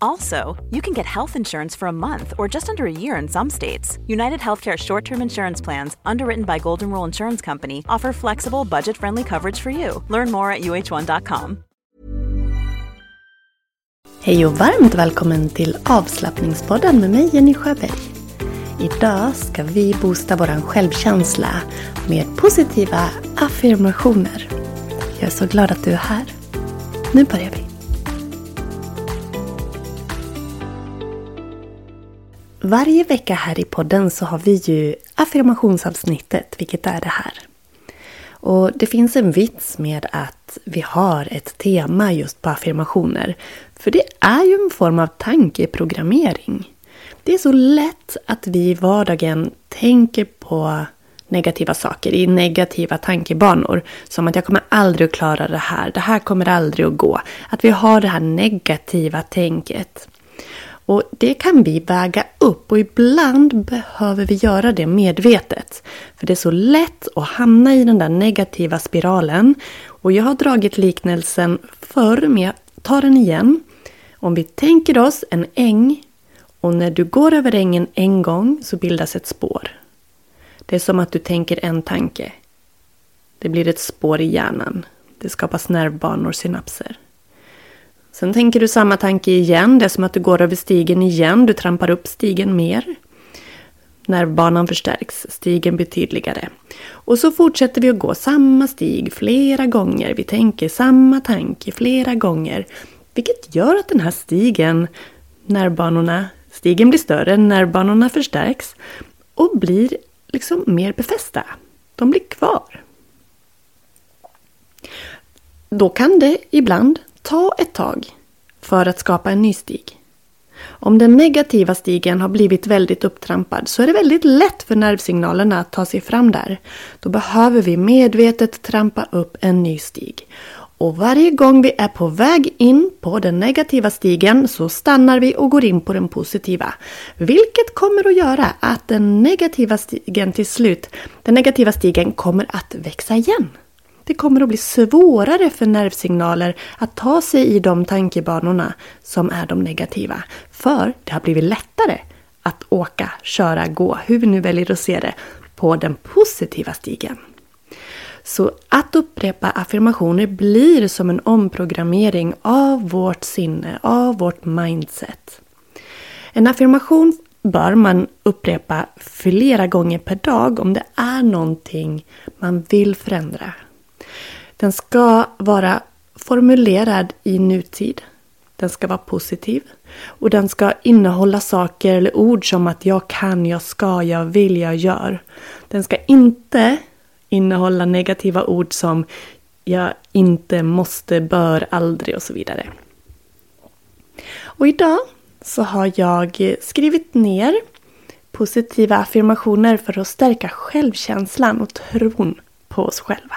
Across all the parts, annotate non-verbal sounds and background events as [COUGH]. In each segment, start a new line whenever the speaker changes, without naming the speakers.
Also, you can get health insurance for a month or just under a year in some states. United Healthcare short term insurance plans, underwritten by Golden Rule Insurance Company, offer flexible, budget friendly coverage for you. Learn more at uh1.com.
Hej och varmt välkommen till avslappningspodden med mig Jenny Sjöberg. Idag ska vi boosta vår självkänsla med positiva affirmationer. Jag är så glad att du är här. Nu börjar vi. Varje vecka här i podden så har vi ju affirmationsavsnittet, vilket är det här. Och det finns en vits med att vi har ett tema just på affirmationer. För det är ju en form av tankeprogrammering. Det är så lätt att vi i vardagen tänker på negativa saker i negativa tankebanor. Som att jag kommer aldrig att klara det här, det här kommer aldrig att gå. Att vi har det här negativa tänket. Och det kan vi väga upp och ibland behöver vi göra det medvetet. För det är så lätt att hamna i den där negativa spiralen. Och jag har dragit liknelsen förr, men jag tar den igen. Om vi tänker oss en äng och när du går över ängen en gång så bildas ett spår. Det är som att du tänker en tanke. Det blir ett spår i hjärnan. Det skapas nervbanor, synapser. Sen tänker du samma tanke igen. Det är som att du går över stigen igen. Du trampar upp stigen mer. Nervbanan förstärks, stigen blir tydligare. Och så fortsätter vi att gå samma stig flera gånger. Vi tänker samma tanke flera gånger. Vilket gör att den här stigen, nervbanorna, stigen blir större, nervbanorna förstärks och blir liksom mer befästa. De blir kvar. Då kan det ibland ta ett tag för att skapa en ny stig. Om den negativa stigen har blivit väldigt upptrampad så är det väldigt lätt för nervsignalerna att ta sig fram där. Då behöver vi medvetet trampa upp en ny stig. Och varje gång vi är på väg in på den negativa stigen så stannar vi och går in på den positiva. Vilket kommer att göra att den negativa stigen till slut, den negativa stigen kommer att växa igen. Det kommer att bli svårare för nervsignaler att ta sig i de tankebanorna som är de negativa. För det har blivit lättare att åka, köra, gå, hur vi nu väljer att se det, på den positiva stigen. Så att upprepa affirmationer blir som en omprogrammering av vårt sinne, av vårt mindset. En affirmation bör man upprepa flera gånger per dag om det är någonting man vill förändra. Den ska vara formulerad i nutid. Den ska vara positiv. Och den ska innehålla saker eller ord som att jag kan, jag ska, jag vill, jag gör. Den ska inte innehålla negativa ord som jag inte, måste, bör, aldrig och så vidare. Och idag så har jag skrivit ner positiva affirmationer för att stärka självkänslan och tron på oss själva.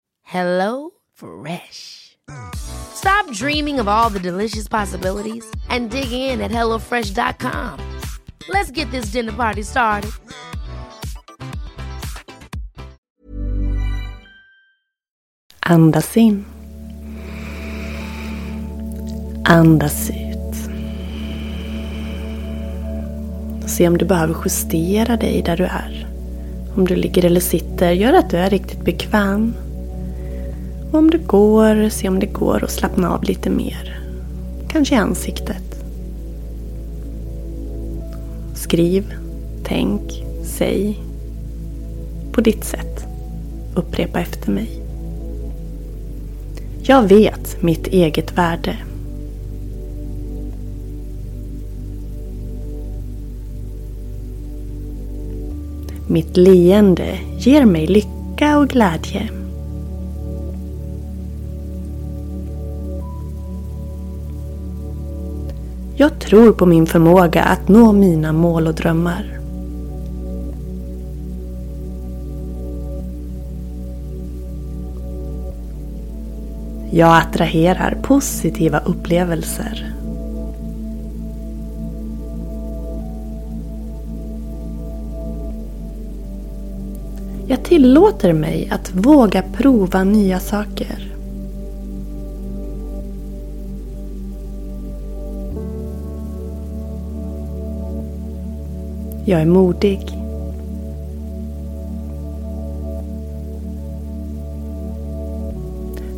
Hello Fresh. Stop dreaming of all the delicious possibilities and dig in at HelloFresh.com. Let's get this dinner party started.
Andas in. Andas ut. Se om du behöver justera dig där du är. Om du ligger eller sitter, gör att du är riktigt bekväm. Och om du går, se om det går att slappna av lite mer. Kanske i ansiktet. Skriv, tänk, säg. På ditt sätt. Upprepa efter mig. Jag vet mitt eget värde. Mitt leende ger mig lycka och glädje. Jag tror på min förmåga att nå mina mål och drömmar. Jag attraherar positiva upplevelser. Jag tillåter mig att våga prova nya saker. Jag är modig.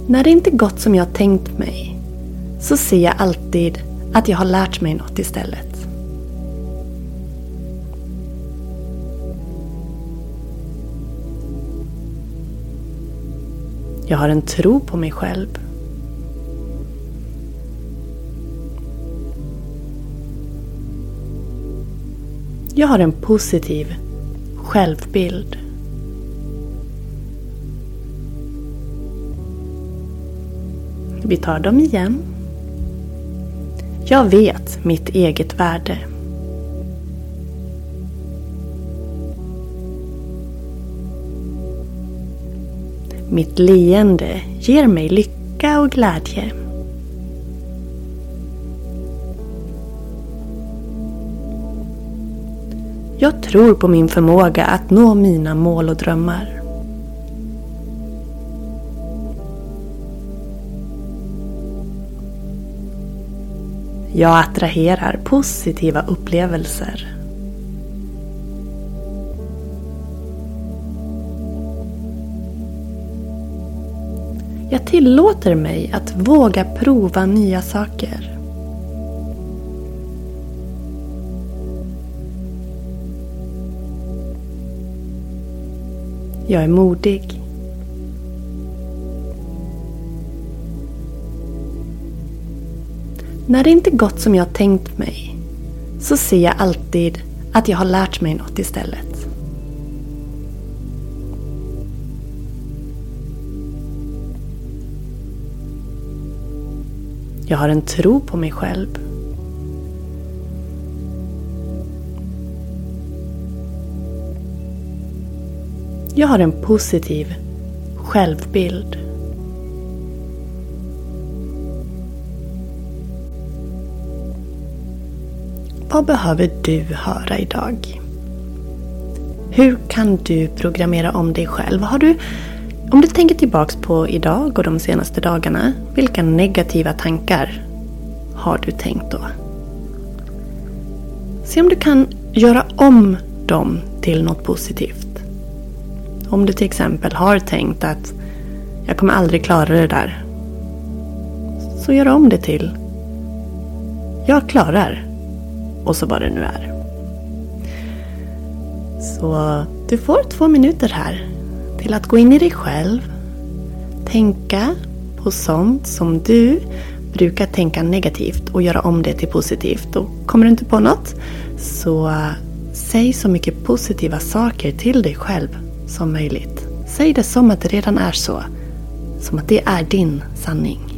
När det inte gått som jag tänkt mig så ser jag alltid att jag har lärt mig något istället. Jag har en tro på mig själv. Jag har en positiv självbild. Vi tar dem igen. Jag vet mitt eget värde. Mitt leende ger mig lycka och glädje. Jag tror på min förmåga att nå mina mål och drömmar. Jag attraherar positiva upplevelser. Jag tillåter mig att våga prova nya saker. Jag är modig. När det inte gått som jag tänkt mig så ser jag alltid att jag har lärt mig något istället. Jag har en tro på mig själv. Jag har en positiv självbild. Vad behöver du höra idag? Hur kan du programmera om dig själv? Har du, om du tänker tillbaks på idag och de senaste dagarna, vilka negativa tankar har du tänkt då? Se om du kan göra om dem till något positivt. Om du till exempel har tänkt att jag kommer aldrig klara det där. Så gör om det till jag klarar och så vad det nu är. Så du får två minuter här till att gå in i dig själv. tänka på sånt som du brukar tänka negativt och göra om det till positivt. Och kommer du inte på något så säg så mycket positiva saker till dig själv som möjligt. Säg det som att det redan är så. Som att det är din sanning.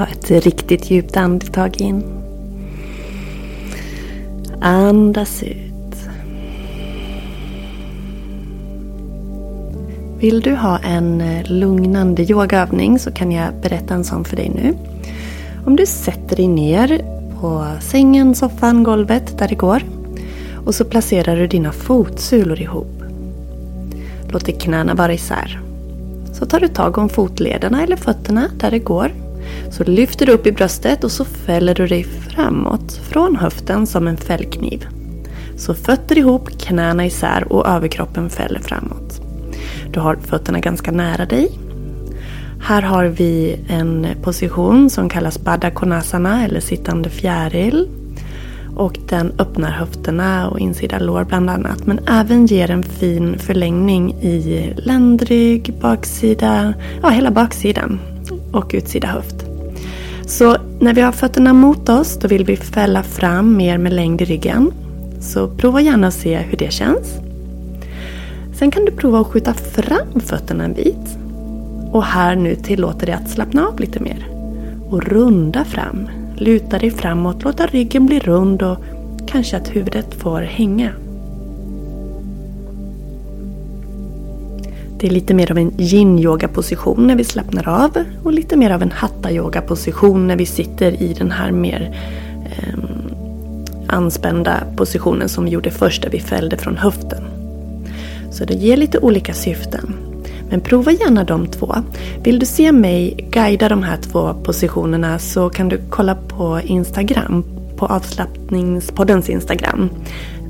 Ta ett riktigt djupt andetag in. Andas ut. Vill du ha en eh, lugnande yogaövning så kan jag berätta en sån för dig nu. Om du sätter dig ner på sängen, soffan, golvet där det går. Och så placerar du dina fotsulor ihop. Låter knäna vara isär. Så tar du tag om fotlederna eller fötterna där det går så lyfter du upp i bröstet och så fäller du dig framåt från höften som en fällkniv. Så fötter ihop, knäna isär och överkroppen fäller framåt. Du har fötterna ganska nära dig. Här har vi en position som kallas Baddha Konasana eller sittande fjäril. Och den öppnar höfterna och insida lår bland annat. Men även ger en fin förlängning i ländrygg, baksida, ja hela baksidan och utsida höft. Så när vi har fötterna mot oss då vill vi fälla fram mer med längd i ryggen. Så prova gärna att se hur det känns. Sen kan du prova att skjuta fram fötterna en bit. Och här nu tillåter dig att slappna av lite mer. Och runda fram. Luta dig framåt, låta ryggen bli rund och kanske att huvudet får hänga. Det är lite mer av en yin-yoga position när vi slappnar av och lite mer av en hatta-yoga position när vi sitter i den här mer eh, anspända positionen som vi gjorde först där vi fällde från höften. Så det ger lite olika syften. Men prova gärna de två. Vill du se mig guida de här två positionerna så kan du kolla på Instagram, på avslappningspoddens Instagram.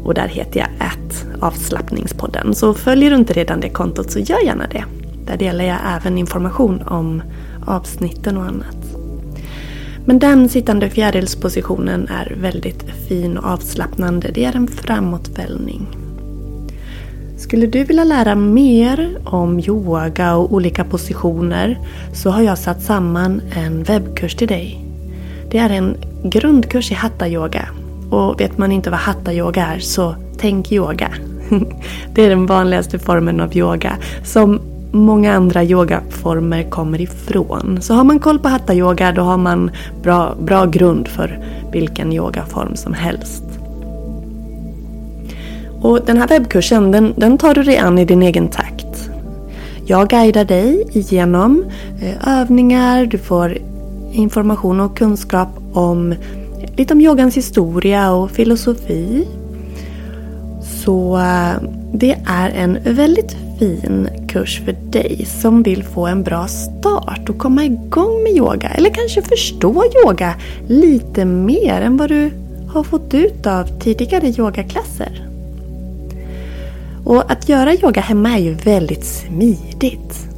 Och där heter jag avslappningspodden. Så följer du inte redan det kontot så gör gärna det. Där delar jag även information om avsnitten och annat. Men den sittande fjärilspositionen är väldigt fin och avslappnande. Det är en framåtvällning. Skulle du vilja lära mer om yoga och olika positioner så har jag satt samman en webbkurs till dig. Det är en grundkurs i hatta-yoga och vet man inte vad hatta-yoga är så tänk yoga. [LAUGHS] Det är den vanligaste formen av yoga som många andra yogaformer kommer ifrån. Så har man koll på hatta-yoga då har man bra, bra grund för vilken yogaform som helst. Och den här webbkursen den, den tar du dig an i din egen takt. Jag guidar dig igenom eh, övningar, du får information och kunskap om lite om yogans historia och filosofi. Så eh, det är en väldigt fin kurs för dig som vill få en bra start och komma igång med yoga. Eller kanske förstå yoga lite mer än vad du har fått ut av tidigare yogaklasser. Och att göra yoga hemma är ju väldigt smidigt.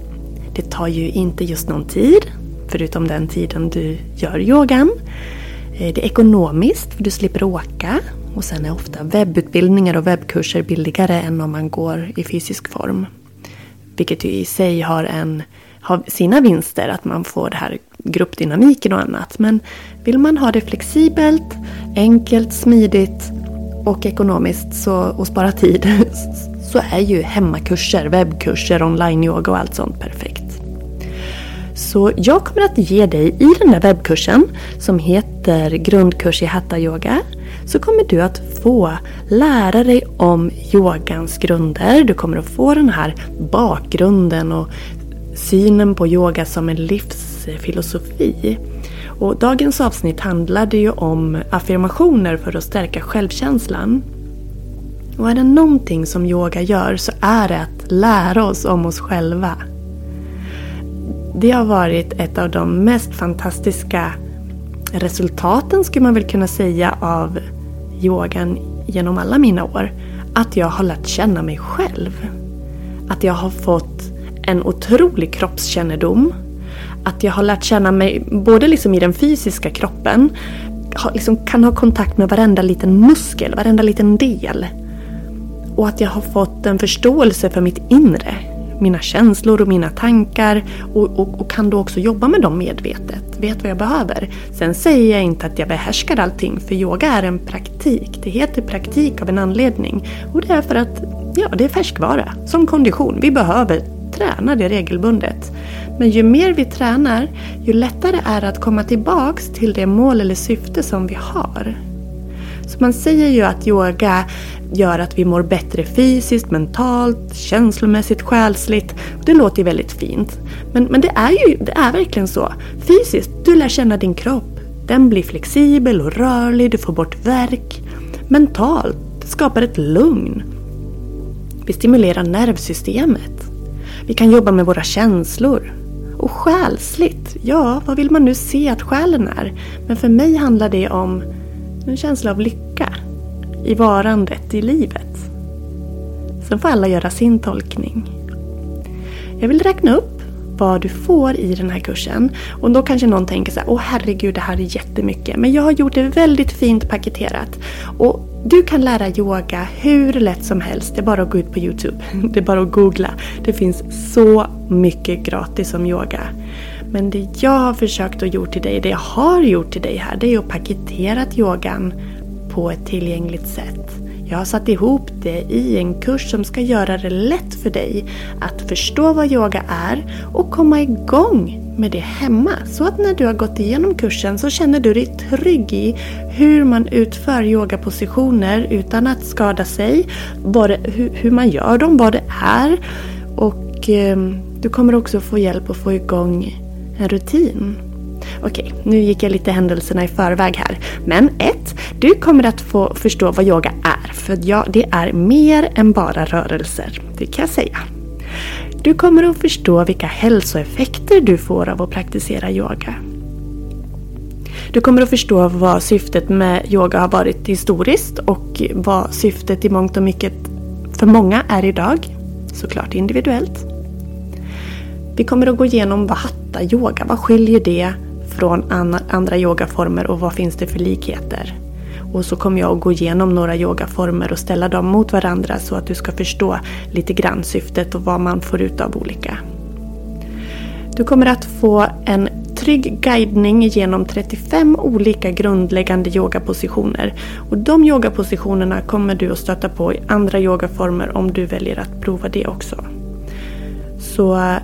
Det tar ju inte just någon tid, förutom den tiden du gör yogan. Eh, det är ekonomiskt, för du slipper åka. Och sen är ofta webbutbildningar och webbkurser billigare än om man går i fysisk form. Vilket ju i sig har, en, har sina vinster, att man får det här gruppdynamiken och annat. Men vill man ha det flexibelt, enkelt, smidigt och ekonomiskt så, och spara tid [LAUGHS] så är ju hemmakurser, webbkurser, online-yoga och allt sånt perfekt. Så jag kommer att ge dig i den här webbkursen som heter Grundkurs i Hatha Yoga så kommer du att få lära dig om yogans grunder. Du kommer att få den här bakgrunden och synen på yoga som en livsfilosofi. Och dagens avsnitt handlade ju om affirmationer för att stärka självkänslan. Och är det någonting som yoga gör så är det att lära oss om oss själva. Det har varit ett av de mest fantastiska resultaten skulle man väl kunna säga av yogan genom alla mina år. Att jag har lärt känna mig själv. Att jag har fått en otrolig kroppskännedom. Att jag har lärt känna mig både liksom i den fysiska kroppen, liksom kan ha kontakt med varenda liten muskel, varenda liten del. Och att jag har fått en förståelse för mitt inre mina känslor och mina tankar och, och, och, kan då också jobba med dem medvetet. Vet vad jag behöver. Sen säger jag inte att jag behärskar allting för yoga är en praktik. Det heter praktik av en anledning. Och det är för att ja, det är färskvara. Som kondition. Vi behöver träna det regelbundet. Men ju mer vi tränar, ju lättare är det att komma tillbaks till det mål eller syfte som vi har. Så man säger ju att yoga gör att vi mår bättre fysiskt, mentalt, känslomässigt, själsligt. Det låter ju väldigt fint. Men, men det är ju det är verkligen så. Fysiskt, du lär känna din kropp. Den blir flexibel och rörlig, du får bort värk. Mentalt, det skapar ett lugn. Vi stimulerar nervsystemet. Vi kan jobba med våra känslor. Och själsligt, ja, vad vill man nu se att själen är? Men för mig handlar det om en känsla av lycka i varandet, i livet. Sen får alla göra sin tolkning. Jag vill räkna upp vad du får i den här kursen. Och då kanske någon tänker så här, åh herregud det här är jättemycket. Men jag har gjort det väldigt fint paketerat. Och du kan lära yoga hur lätt som helst. Det är bara att gå ut på Youtube. [LAUGHS] Det är bara att googla. Det finns så mycket gratis om yoga. Men det jag har försökt att göra till dig, det jag har gjort till dig här, det är att paketerat yogan på ett tillgängligt sätt. Jag har satt ihop det i en kurs som ska göra det lätt för dig att förstå vad yoga är och komma igång med det hemma. Så att när du har gått igenom kursen så känner du dig trygg i hur man utför yogapositioner utan att skada sig. Det, hur, hur, man gör dem, vad det är. Och eh, du kommer också få hjälp att få igång en rutin. Okej, nu gick jag lite händelserna i förväg här. Men ett, du kommer att få förstå vad yoga är. För ja, det är mer än bara rörelser. Det kan jag säga. Du kommer att förstå vilka hälsoeffekter du får av att praktisera yoga. Du kommer att förstå vad syftet med yoga har varit historiskt och vad syftet i mångt och mycket för många är idag. Såklart individuellt. Vi kommer att gå igenom vad hatta-yoga, vad skiljer det från andra yogaformer och vad finns det för likheter? Och så kommer jag att gå igenom några yogaformer och ställa dem mot varandra så att du ska förstå lite grann syftet och vad man får ut av olika. Du kommer att få en trygg guidning genom 35 olika grundläggande yogapositioner. Och de yogapositionerna kommer du att stöta på i andra yogaformer om du väljer att prova det också. Så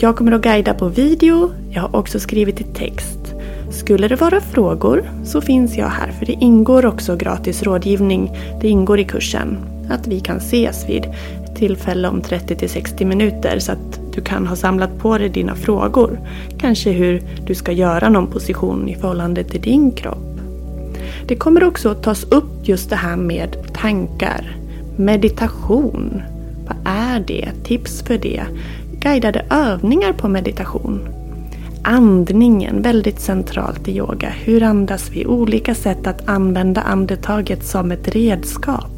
jag kommer att guida på video, jag har också skrivit i text. Skulle det vara frågor så finns jag här för det ingår också gratis rådgivning. Det ingår i kursen. Att vi kan ses vid ett tillfälle om 30 60 minuter så att Du kan ha samlat på dig dina frågor. Kanske hur du ska göra någon position i förhållande till din kropp. Det kommer också att tas upp just det här med tankar, meditation. Vad är det? Tips för det? Guidade övningar på meditation. Andningen, väldigt centralt i yoga. Hur andas vi? Olika sätt att använda andetaget som ett redskap.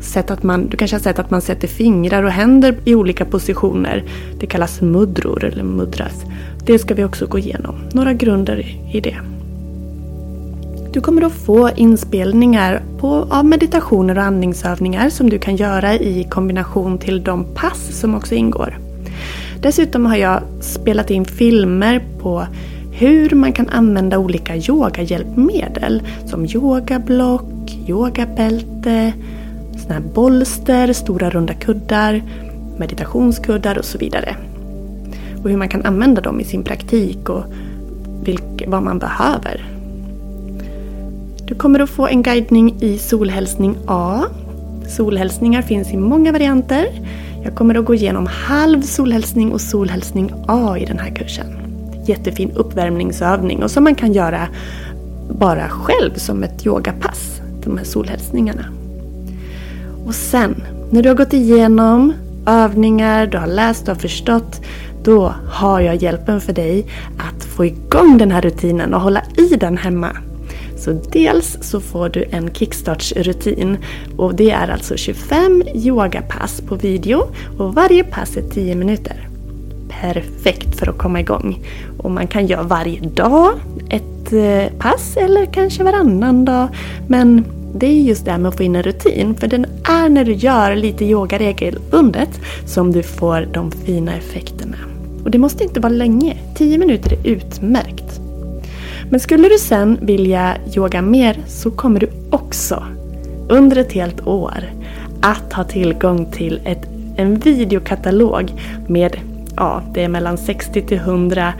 Sätt att man, du kanske har sett att man sätter fingrar och händer i olika positioner. Det kallas mudror eller mudras. Det ska vi också gå igenom. Några grunder i det. Du kommer att få inspelningar på, av meditationer och andningsövningar som du kan göra i kombination till de pass som också ingår. Dessutom har jag spelat in filmer på hur man kan använda olika yogahjälpmedel som yogablock, yogabälte, såna här bolster, stora runda kuddar, meditationskuddar och så vidare. Och hur man kan använda dem i sin praktik och vilk, vad man behöver. Du kommer att få en guidning i solhälsning A. Solhälsningar finns i många varianter. Jag kommer att gå igenom halv solhälsning och solhälsning A i den här kursen. Jättefin uppvärmningsövning och som man kan göra bara själv som ett yogapass. De här solhälsningarna. Och sen, när du har gått igenom övningar, du har läst, du har förstått. Då har jag hjälpen för dig att få igång den här rutinen och hålla i den hemma. Så dels så får du en kickstartsrutin och det är alltså 25 yogapass på video och varje pass är 10 minuter. Perfekt för att komma igång. Och man kan göra varje dag ett eh, pass eller kanske varannan dag. Men det är just det här med att få in en rutin. För den är när du gör lite yoga regelbundet som du får de fina effekterna. Och det måste inte vara länge. 10 minuter är utmärkt. Men skulle du sen vilja yoga mer så kommer du också under ett helt år att ha tillgång till ett, en videokatalog med, ja, det är mellan 60 till 100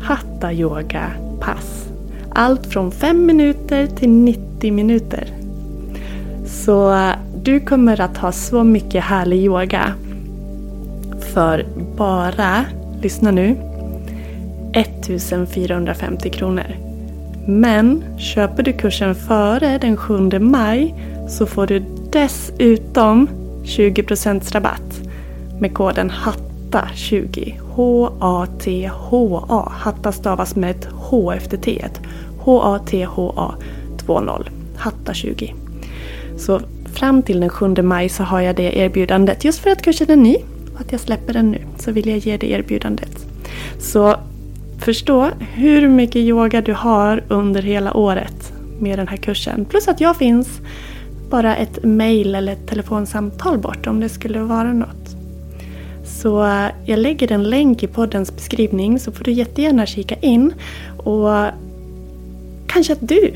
hatta yoga pass. Allt från 5 minuter till 90 minuter. Så du kommer att ha så mycket härlig yoga för bara, lyssna nu, 1450 kronor. Men köper du kursen före den 7 maj så får du dessutom 20% rabatt med koden HATTA20. H-A-T-H-A. Hatta stavas med ett H efter T. H-A-T-H-A 20. Hatta20. Så fram till den 7 maj så har jag det erbjudandet. Just för att kursen är ny och att jag släpper den nu så vill jag ge det erbjudandet. Så förstå hur mycket yoga du har under hela året med den här kursen. Plus att jag finns bara ett mail eller ett telefonsamtal bort om det skulle vara något. Så eh, jag lägger en länk i poddens beskrivning så får du jättegärna kika in. Och kanske att du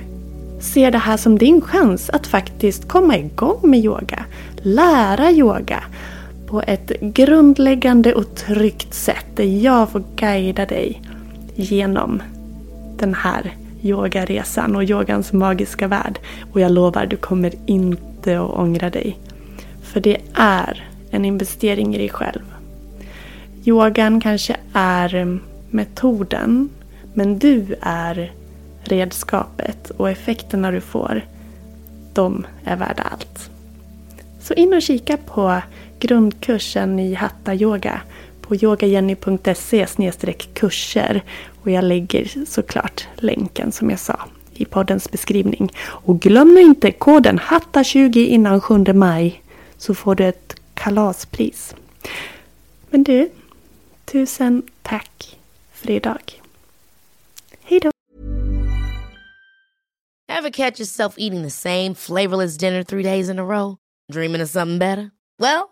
ser det här som din chans att faktiskt komma igång med yoga. Lära yoga på ett grundläggande och tryggt sätt där jag får guida dig genom den här yogaresan och yogans magiska värld. Och jag lovar, du kommer inte att ångra dig. För det är en investering i dig själv. Yogan kanske är metoden, men du är redskapet och effekterna du får, de är värda allt. Så in och kika på grundkursen i Hatta Yoga på yogajenny.se kurser. Och jag lägger såklart länken som jag sa i poddens beskrivning. Och glöm nu inte koden HATTA20 innan 7 maj så får du ett kalaspris. Men du, tusen tack för idag. Hej då!
Have catch yourself eating the same flavorless dinner three days in a row? Dreaming of something better? Well,